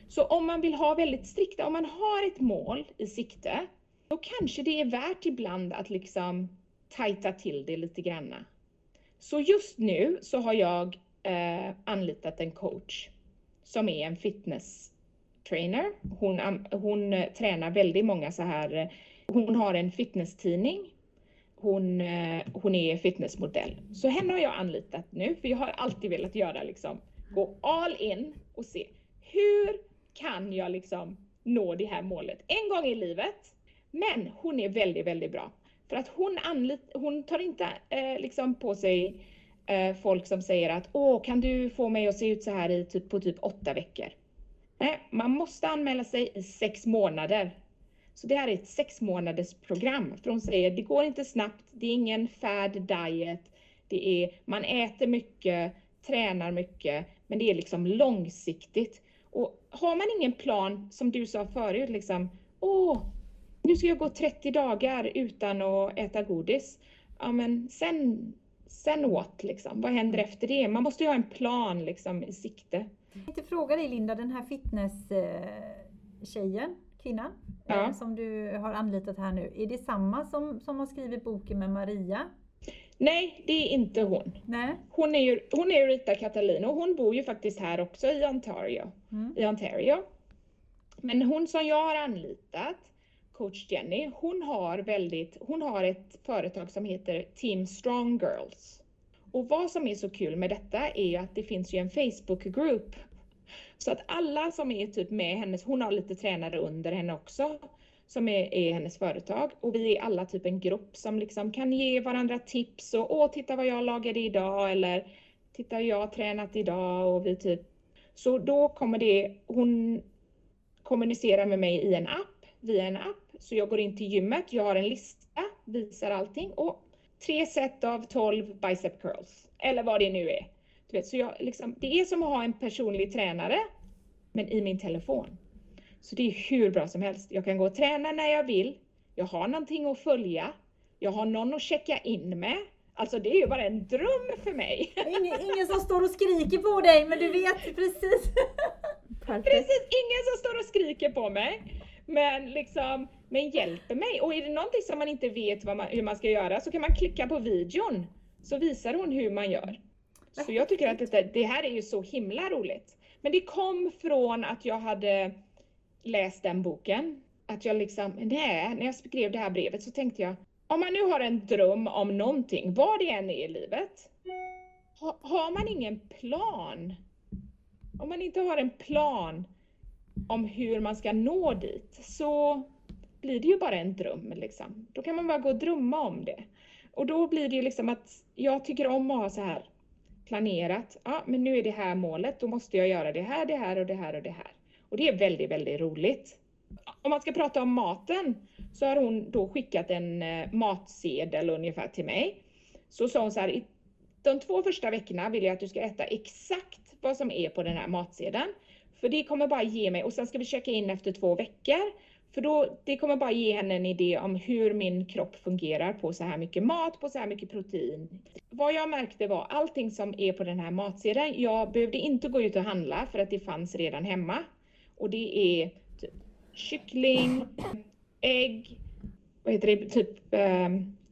Så om man vill ha väldigt strikta, om man har ett mål i sikte, då kanske det är värt ibland att liksom tajta till det lite granna. Så just nu så har jag eh, anlitat en coach som är en fitness trainer. Hon, hon eh, tränar väldigt många så här, eh, hon har en fitnesstidning. Hon, eh, hon är fitnessmodell. Så henne har jag anlitat nu, för jag har alltid velat göra liksom, gå all in och se hur kan jag liksom nå det här målet en gång i livet. Men hon är väldigt, väldigt bra. För att hon, anlit, hon tar inte eh, liksom på sig eh, folk som säger att åh, kan du få mig att se ut så här i typ, på typ åtta veckor? Nej, man måste anmäla sig i sex månader. Så det här är ett sex månaders program. För hon säger, det går inte snabbt, det är ingen fad diet, det är, man äter mycket, tränar mycket, men det är liksom långsiktigt. Och har man ingen plan, som du sa förut, liksom, åh, nu ska jag gå 30 dagar utan att äta godis. Ja, men sen, sen what liksom? Vad händer efter det? Man måste ju ha en plan liksom i sikte.
Jag tänkte fråga dig Linda, den här fitness-tjejen, kvinnan, ja. Eh, som du har anlitat här nu. Är det samma som, som har skrivit boken med Maria?
Nej, det är inte hon.
Nej.
Hon är ju, hon är Rita Catalina och hon bor ju faktiskt här också i Ontario. Mm. I Ontario. Men hon som jag har anlitat coach Jenny, hon har väldigt, hon har ett företag som heter Team Strong Girls. Och vad som är så kul med detta är ju att det finns ju en Facebookgrupp. Så att alla som är typ med hennes, hon har lite tränare under henne också, som är, är hennes företag. Och vi är alla typ en grupp som liksom kan ge varandra tips och åh, titta vad jag lagade idag eller titta jag har tränat idag och vi typ. Så då kommer det, hon kommunicerar med mig i en app, via en app. Så jag går in till gymmet, jag har en lista, visar allting och tre set av 12 bicep curls. Eller vad det nu är. Du vet, så jag, liksom, det är som att ha en personlig tränare, men i min telefon. Så det är hur bra som helst. Jag kan gå och träna när jag vill. Jag har någonting att följa. Jag har någon att checka in med. Alltså det är ju bara en dröm för mig.
Ingen, ingen som står och skriker på dig, men du vet precis.
Precis, ingen som står och skriker på mig. Men liksom, men hjälper mig. Och är det någonting som man inte vet man, hur man ska göra så kan man klicka på videon. Så visar hon hur man gör. Så jag tycker att det, det här är ju så himla roligt. Men det kom från att jag hade läst den boken. Att jag liksom, nej, när jag skrev det här brevet så tänkte jag, om man nu har en dröm om någonting, vad det än är i livet, har man ingen plan, om man inte har en plan om hur man ska nå dit, så blir det ju bara en dröm liksom. Då kan man bara gå och drömma om det. Och då blir det ju liksom att jag tycker om att ha så här planerat. Ja, men nu är det här målet. Då måste jag göra det här, det här och det här och det här. Och det är väldigt, väldigt roligt. Om man ska prata om maten så har hon då skickat en eh, matsedel ungefär till mig. Så sa hon så här, de två första veckorna vill jag att du ska äta exakt vad som är på den här matsedeln. För det kommer bara ge mig, och sen ska vi checka in efter två veckor. För då, det kommer bara ge henne en idé om hur min kropp fungerar på så här mycket mat, på så här mycket protein. Vad jag märkte var allting som är på den här matsedeln, jag behövde inte gå ut och handla för att det fanns redan hemma. Och det är typ kyckling, ägg, vad heter det, typ eh,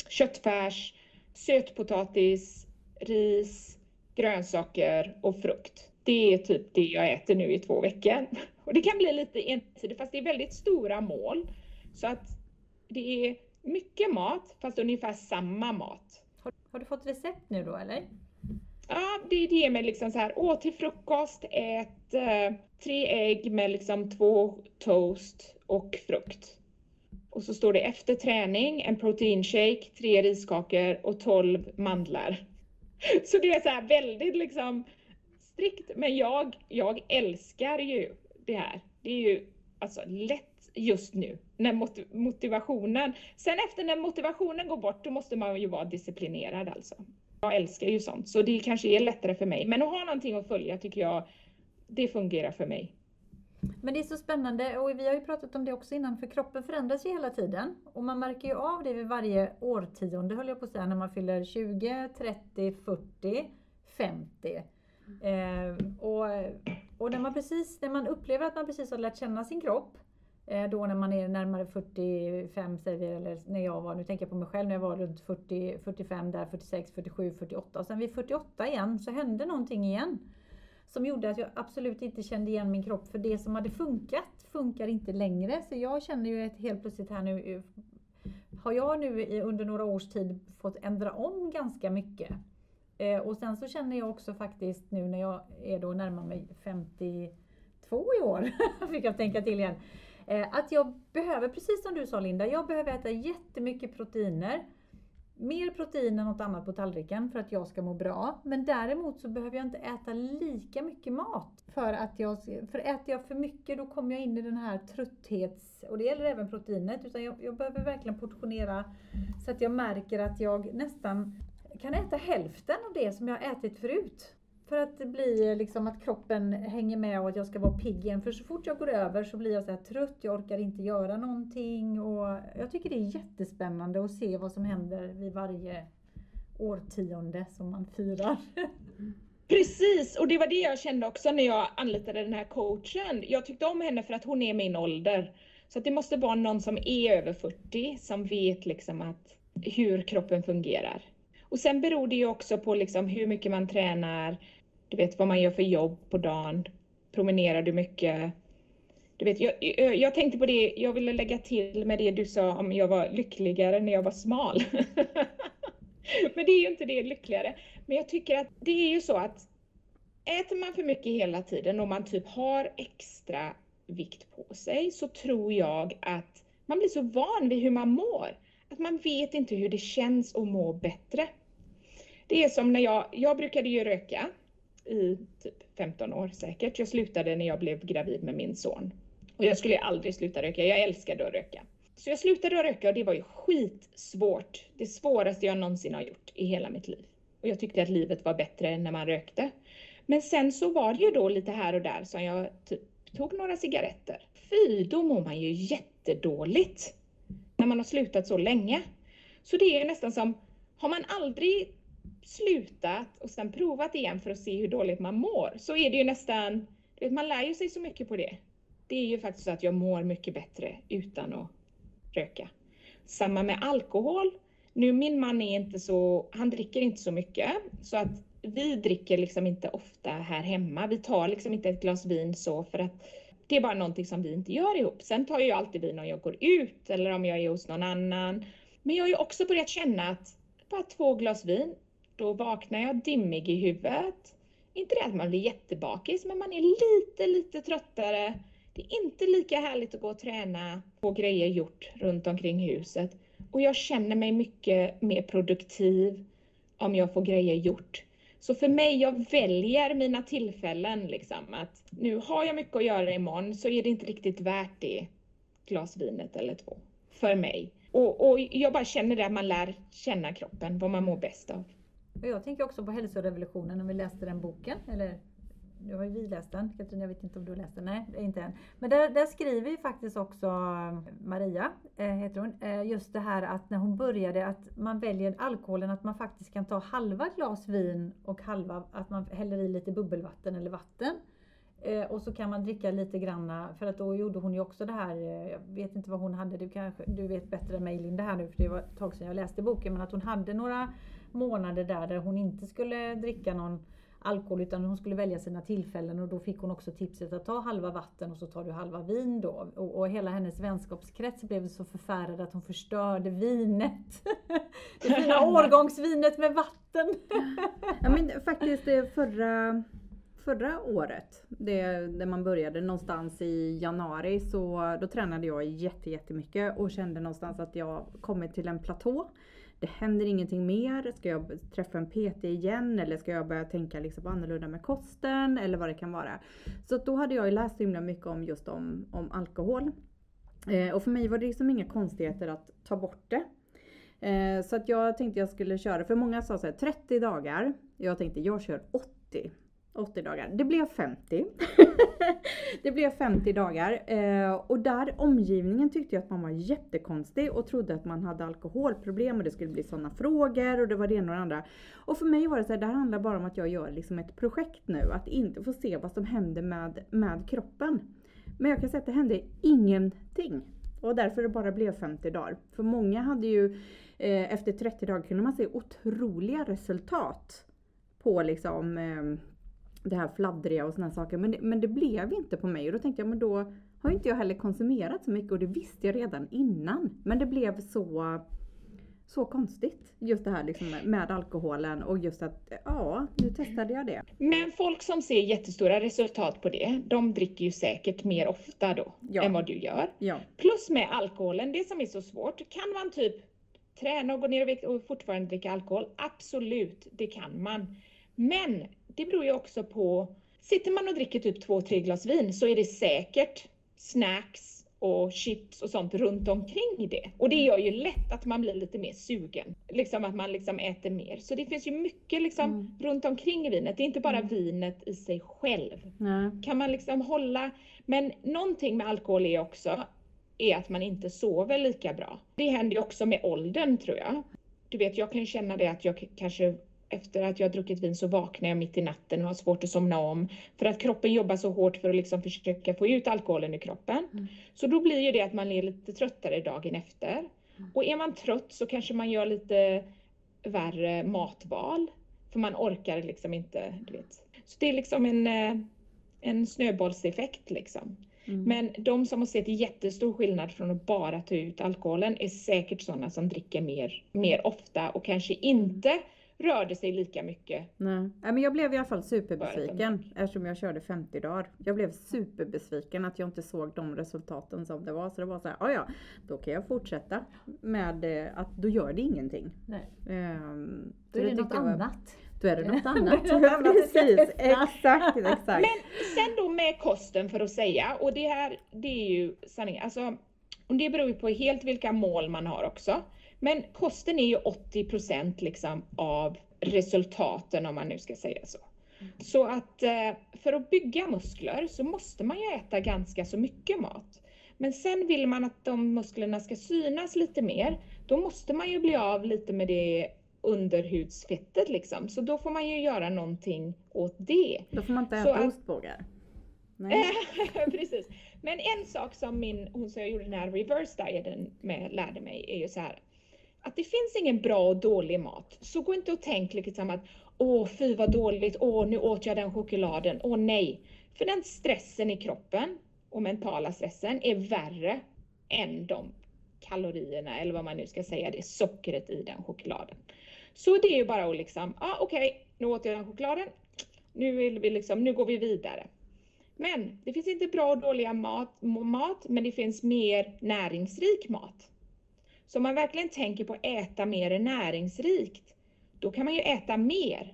köttfärs, sötpotatis, ris, grönsaker och frukt. Det är typ det jag äter nu i två veckor. Och det kan bli lite ensidigt fast det är väldigt stora mål. Så att det är mycket mat fast ungefär samma mat.
Har, har du fått recept nu då eller?
Ja, det ger mig liksom så här, åh till frukost ät eh, tre ägg med liksom två toast och frukt. Och så står det efter träning en proteinshake, tre riskakor och tolv mandlar. Så det är så här väldigt liksom strikt. Men jag, jag älskar ju det här. Det är ju alltså lätt just nu när motivationen, sen efter när motivationen går bort, då måste man ju vara disciplinerad alltså. Jag älskar ju sånt, så det kanske är lättare för mig. Men att ha någonting att följa tycker jag, det fungerar för mig.
Men det är så spännande och vi har ju pratat om det också innan, för kroppen förändras ju hela tiden. Och man märker ju av det vid varje årtionde, höll jag på att säga, när man fyller 20, 30, 40, 50. Eh, och, och när man precis, när man upplever att man precis har lärt känna sin kropp, eh, då när man är närmare 45 säger vi, eller när jag var, nu tänker jag på mig själv, när jag var runt 40, 45 där, 46, 47, 48 och sen vid 48 igen så hände någonting igen. Som gjorde att jag absolut inte kände igen min kropp för det som hade funkat funkar inte längre. Så jag känner ju ett helt plötsligt här nu, eh, har jag nu under några års tid fått ändra om ganska mycket. Eh, och sen så känner jag också faktiskt nu när jag är då närmar mig 52 i år, fick jag tänka till igen, eh, att jag behöver, precis som du sa Linda, jag behöver äta jättemycket proteiner. Mer protein än något annat på tallriken för att jag ska må bra. Men däremot så behöver jag inte äta lika mycket mat. För att jag, för äter jag för mycket då kommer jag in i den här trötthets... Och det gäller även proteinet. Utan jag, jag behöver verkligen portionera så att jag märker att jag nästan kan äta hälften av det som jag ätit förut. För att det blir liksom att kroppen hänger med och att jag ska vara pigg igen. För så fort jag går över så blir jag så här trött, jag orkar inte göra någonting. Och jag tycker det är jättespännande att se vad som händer vid varje årtionde som man firar.
Precis, och det var det jag kände också när jag anlitade den här coachen. Jag tyckte om henne för att hon är min ålder. Så att det måste vara någon som är över 40 som vet liksom att hur kroppen fungerar. Och sen beror det ju också på liksom hur mycket man tränar, du vet vad man gör för jobb på dagen. Promenerar du mycket? Du vet, jag, jag tänkte på det, jag ville lägga till med det du sa om jag var lyckligare när jag var smal. Men det är ju inte det lyckligare. Men jag tycker att det är ju så att äter man för mycket hela tiden och man typ har extra vikt på sig så tror jag att man blir så van vid hur man mår. Att man vet inte hur det känns att må bättre. Det är som när jag, jag brukade ju röka i typ 15 år säkert. Jag slutade när jag blev gravid med min son. Och jag skulle aldrig sluta röka, jag älskade att röka. Så jag slutade att röka och det var ju skitsvårt. Det svåraste jag någonsin har gjort i hela mitt liv. Och jag tyckte att livet var bättre när man rökte. Men sen så var det ju då lite här och där som jag typ tog några cigaretter. Fy, då mår man ju jättedåligt. När man har slutat så länge. Så det är nästan som, har man aldrig slutat och sen provat igen för att se hur dåligt man mår, så är det ju nästan, vet, man lär ju sig så mycket på det. Det är ju faktiskt så att jag mår mycket bättre utan att röka. Samma med alkohol. Nu min man är inte så, han dricker inte så mycket så att vi dricker liksom inte ofta här hemma. Vi tar liksom inte ett glas vin så för att det är bara någonting som vi inte gör ihop. Sen tar jag alltid vin om jag går ut eller om jag är hos någon annan. Men jag har ju också börjat känna att bara två glas vin, då vaknar jag dimmig i huvudet. Inte det att man blir jättebakis, men man är lite, lite tröttare. Det är inte lika härligt att gå och träna, få grejer gjort runt omkring huset. Och jag känner mig mycket mer produktiv om jag får grejer gjort. Så för mig, jag väljer mina tillfällen liksom att nu har jag mycket att göra imorgon så är det inte riktigt värt det glasvinet eller två. För mig. Och, och jag bara känner det att man lär känna kroppen, vad man mår bäst av.
Jag tänker också på hälsorevolutionen när vi läste den boken, eller nu har ju vi läst den, Katrin jag vet inte om du har läst den, nej inte än. Men där, där skriver ju faktiskt också eh, Maria, äh, heter hon, äh, just det här att när hon började att man väljer alkoholen att man faktiskt kan ta halva glas vin och halva att man häller i lite bubbelvatten eller vatten. Och så kan man dricka lite granna, för att då gjorde hon ju också det här, jag vet inte vad hon hade, du, kanske, du vet bättre än mig Linda här nu för det var ett tag sedan jag läste boken, men att hon hade några månader där, där hon inte skulle dricka någon alkohol utan hon skulle välja sina tillfällen och då fick hon också tipset att ta halva vatten och så tar du halva vin då. Och, och hela hennes vänskapskrets blev så förfärad att hon förstörde vinet. det fina årgångsvinet med vatten.
ja men faktiskt det förra förra året, det, där man började någonstans i januari, så då tränade jag jätte, jättemycket och kände någonstans att jag kommit till en platå det händer ingenting mer. Ska jag träffa en PT igen eller ska jag börja tänka liksom annorlunda med kosten eller vad det kan vara. Så då hade jag ju läst himla mycket om just om, om alkohol. Eh, och för mig var det liksom inga konstigheter att ta bort det. Eh, så att jag tänkte jag skulle köra, för många sa såhär, 30 dagar. Jag tänkte jag kör 80. 80 dagar. Det blev 50. det blev 50 dagar. Eh, och där omgivningen tyckte jag att man var jättekonstig och trodde att man hade alkoholproblem och det skulle bli sådana frågor och det var det ena och det andra. Och för mig var det så här, det här handlar bara om att jag gör liksom ett projekt nu. Att inte få se vad som händer med, med kroppen. Men jag kan säga att det hände ingenting. Och därför det bara blev 50 dagar. För många hade ju eh, efter 30 dagar kunde man se otroliga resultat på liksom eh, det här fladdriga och sådana saker. Men det, men det blev inte på mig och då tänkte jag, men då har inte jag heller konsumerat så mycket och det visste jag redan innan. Men det blev så så konstigt just det här liksom med alkoholen och just att ja, nu testade jag det.
Men folk som ser jättestora resultat på det, de dricker ju säkert mer ofta då ja. än vad du gör.
Ja.
Plus med alkoholen, det som är så svårt, kan man typ träna och gå ner i vikt och fortfarande dricka alkohol? Absolut, det kan man. Men det beror ju också på, sitter man och dricker typ två, tre glas vin så är det säkert snacks och chips och sånt runt omkring det. Och det gör ju lätt att man blir lite mer sugen. Liksom att man liksom äter mer. Så det finns ju mycket liksom mm. runt omkring vinet. Det är inte bara mm. vinet i sig själv.
Mm.
Kan man liksom hålla, men någonting med alkohol är också är att man inte sover lika bra. Det händer ju också med åldern tror jag. Du vet, jag kan känna det att jag kanske efter att jag druckit vin så vaknar jag mitt i natten och har svårt att somna om. För att kroppen jobbar så hårt för att liksom försöka få ut alkoholen i kroppen. Mm. Så då blir ju det att man är lite tröttare dagen efter. Mm. Och är man trött så kanske man gör lite värre matval. För man orkar liksom inte, du vet. Så det är liksom en, eh, en snöbollseffekt liksom. Mm. Men de som har sett jättestor skillnad från att bara ta ut alkoholen är säkert sådana som dricker mer, mer ofta och kanske inte rörde sig lika mycket.
Nej. men jag blev i alla fall superbesviken eftersom jag körde 50 dagar. Jag blev superbesviken att jag inte såg de resultaten som det var. Så det var så här, ja då kan jag fortsätta med eh, att då gör det ingenting.
Nej. Um, då är det,
det
något annat.
Då är det något annat. ja, precis, exakt, exakt.
Men sen då med kosten för att säga, och det här det är ju sanningen, alltså, det beror ju på helt vilka mål man har också. Men kosten är ju 80% liksom av resultaten om man nu ska säga så. Mm. Så att eh, för att bygga muskler så måste man ju äta ganska så mycket mat. Men sen vill man att de musklerna ska synas lite mer, då måste man ju bli av lite med det underhudsfettet liksom. Så då får man ju göra någonting åt det.
Då får man inte äta att, ostbågar.
Precis. Men en sak som min, hon som jag gjorde den här reverse dieten med lärde mig är ju så här att det finns ingen bra och dålig mat. Så gå inte och tänk liksom att åh fy vad dåligt, åh nu åt jag den chokladen, åh nej. För den stressen i kroppen och mentala stressen är värre än de kalorierna eller vad man nu ska säga, det är sockret i den chokladen. Så det är ju bara att liksom, ja ah, okej, okay, nu åt jag den chokladen, nu, vill vi liksom, nu går vi vidare. Men det finns inte bra och dåliga mat, mat, men det finns mer näringsrik mat. Så om man verkligen tänker på att äta mer näringsrikt, då kan man ju äta mer.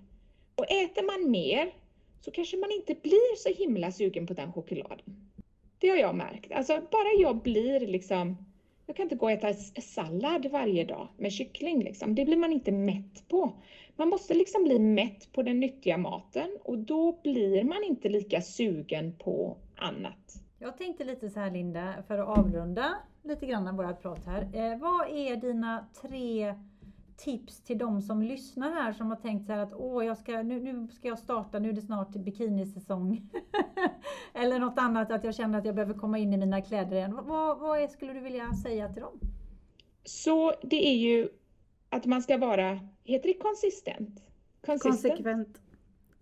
Och äter man mer så kanske man inte blir så himla sugen på den chokladen. Det har jag märkt. Alltså bara jag blir liksom, jag kan inte gå och äta sallad varje dag med kyckling liksom. Det blir man inte mätt på. Man måste liksom bli mätt på den nyttiga maten och då blir man inte lika sugen på annat.
Jag tänkte lite så här Linda, för att avrunda lite grann av vårt prat här. Eh, vad är dina tre tips till de som lyssnar här som har tänkt så här att åh, jag ska, nu, nu ska jag starta, nu är det snart bikinisäsong. Eller något annat, att jag känner att jag behöver komma in i mina kläder igen. Vad, vad är, skulle du vilja säga till dem?
Så det är ju att man ska vara, heter det konsistent?
Konsekvent.
Konsekvent.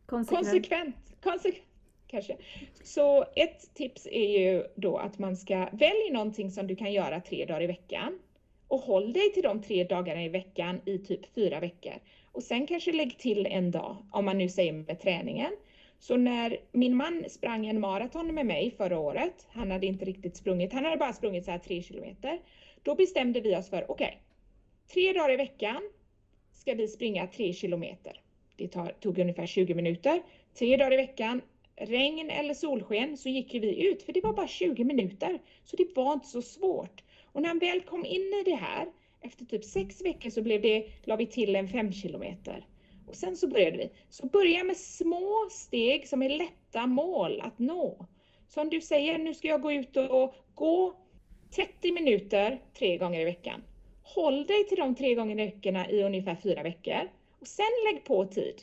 Konsekvent. Konsekvent kanske. Så ett tips är ju då att man ska välja någonting som du kan göra tre dagar i veckan och håll dig till de tre dagarna i veckan i typ fyra veckor. Och sen kanske lägg till en dag, om man nu säger med träningen. Så när min man sprang en maraton med mig förra året, han hade inte riktigt sprungit, han hade bara sprungit så här tre kilometer. Då bestämde vi oss för, okej, okay, tre dagar i veckan ska vi springa tre kilometer. Det tog ungefär 20 minuter. Tre dagar i veckan, regn eller solsken så gick vi ut, för det var bara 20 minuter. Så det var inte så svårt. Och när han väl kom in i det här, efter typ sex veckor så blev det, la vi till en fem kilometer. Och sen så började vi. Så börja med små steg som är lätta mål att nå. Som du säger, nu ska jag gå ut och gå 30 minuter tre gånger i veckan. Håll dig till de tre gånger i veckorna i ungefär fyra veckor. Och sen lägg på tid.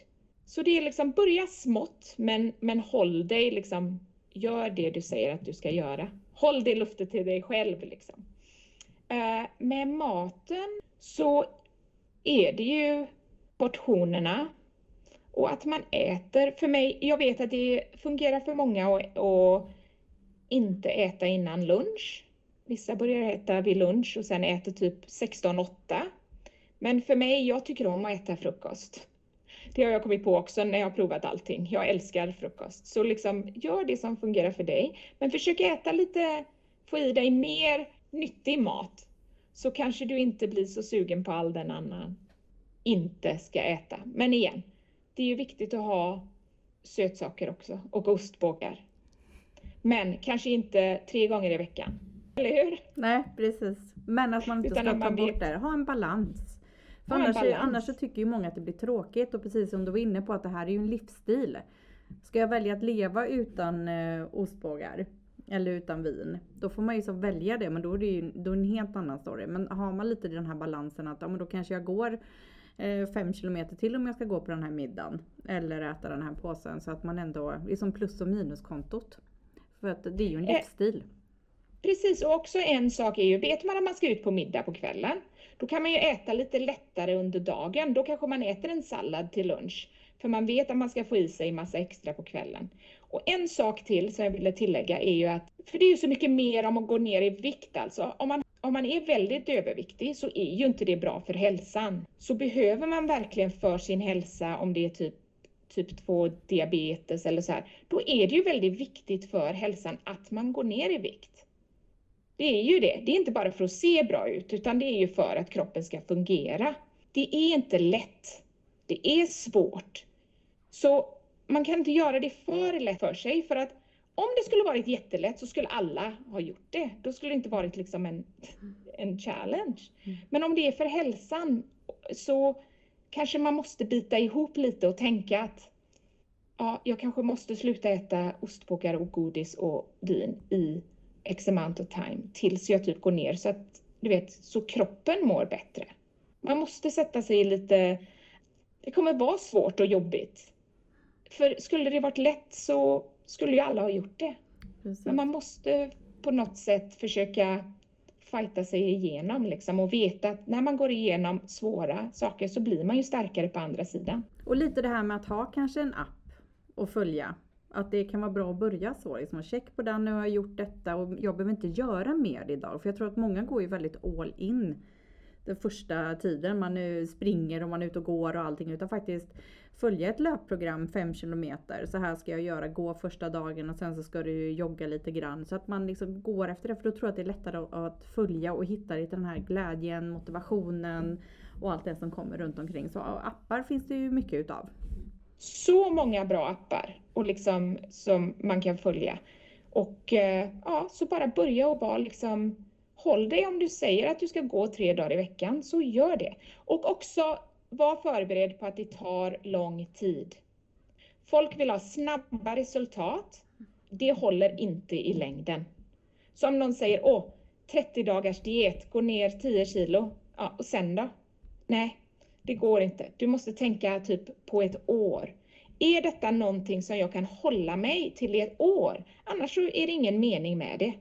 Så det är liksom, börja smått, men, men håll dig liksom, gör det du säger att du ska göra. Håll det luftet till dig själv liksom. Eh, med maten så är det ju portionerna och att man äter. För mig, jag vet att det fungerar för många att inte äta innan lunch. Vissa börjar äta vid lunch och sen äter typ 16-8. Men för mig, jag tycker om att äta frukost. Det har jag kommit på också när jag har provat allting. Jag älskar frukost. Så liksom, gör det som fungerar för dig. Men försök äta lite, få i dig mer nyttig mat. Så kanske du inte blir så sugen på all den annan inte ska äta. Men igen, det är ju viktigt att ha sötsaker också och ostbågar. Men kanske inte tre gånger i veckan. Eller hur?
Nej, precis. Men att man inte Utan ska ta bort det. Ha en balans. För annars, annars så tycker ju många att det blir tråkigt och precis som du var inne på att det här är ju en livsstil. Ska jag välja att leva utan eh, ostbågar eller utan vin, då får man ju så välja det men då är det ju då är det en helt annan story. Men har man lite den här balansen att ja, men då kanske jag går eh, fem kilometer till om jag ska gå på den här middagen eller äta den här påsen så att man ändå är som plus och minuskontot. För att det är ju en eh, livsstil.
Precis och också en sak är ju, vet man att man ska ut på middag på kvällen då kan man ju äta lite lättare under dagen. Då kanske man äter en sallad till lunch. För man vet att man ska få i sig massa extra på kvällen. Och en sak till som jag ville tillägga är ju att, för det är ju så mycket mer om att gå ner i vikt alltså. Om man, om man är väldigt överviktig så är ju inte det bra för hälsan. Så behöver man verkligen för sin hälsa, om det är typ typ 2 diabetes eller så här, då är det ju väldigt viktigt för hälsan att man går ner i vikt. Det är ju det. Det är inte bara för att se bra ut, utan det är ju för att kroppen ska fungera. Det är inte lätt. Det är svårt. Så man kan inte göra det för lätt för sig, för att om det skulle varit jättelätt så skulle alla ha gjort det. Då skulle det inte varit liksom en, en challenge. Mm. Men om det är för hälsan så kanske man måste bita ihop lite och tänka att ja, jag kanske måste sluta äta ostbågar och godis och vin i x amount of time tills jag typ går ner så att du vet, så kroppen mår bättre. Man måste sätta sig i lite, det kommer vara svårt och jobbigt. För skulle det varit lätt så skulle ju alla ha gjort det. Precis. Men man måste på något sätt försöka fighta sig igenom liksom och veta att när man går igenom svåra saker så blir man ju starkare på andra sidan.
Och lite det här med att ha kanske en app och följa. Att det kan vara bra att börja så. Liksom, check på den, nu har jag gjort detta och jag behöver inte göra mer idag. För jag tror att många går ju väldigt all in den första tiden. Man nu springer och man är ute och går och allting. Utan faktiskt följa ett löpprogram 5 kilometer. Så här ska jag göra, gå första dagen och sen så ska du jogga lite grann. Så att man liksom går efter det. För då tror jag att det är lättare att följa och hitta lite den här glädjen, motivationen och allt det som kommer runt omkring. Så appar finns det ju mycket utav.
Så många bra appar och liksom som man kan följa. Och eh, ja, så bara börja och vara liksom Håll dig om du säger att du ska gå tre dagar i veckan, så gör det. Och också var förberedd på att det tar lång tid. Folk vill ha snabba resultat. Det håller inte i längden. Så om någon säger, åh, 30 dagars diet, gå ner 10 kilo. Ja, och sen då? Nej, det går inte. Du måste tänka typ på ett år. Är detta någonting som jag kan hålla mig till i ett år? Annars så är det ingen mening med det.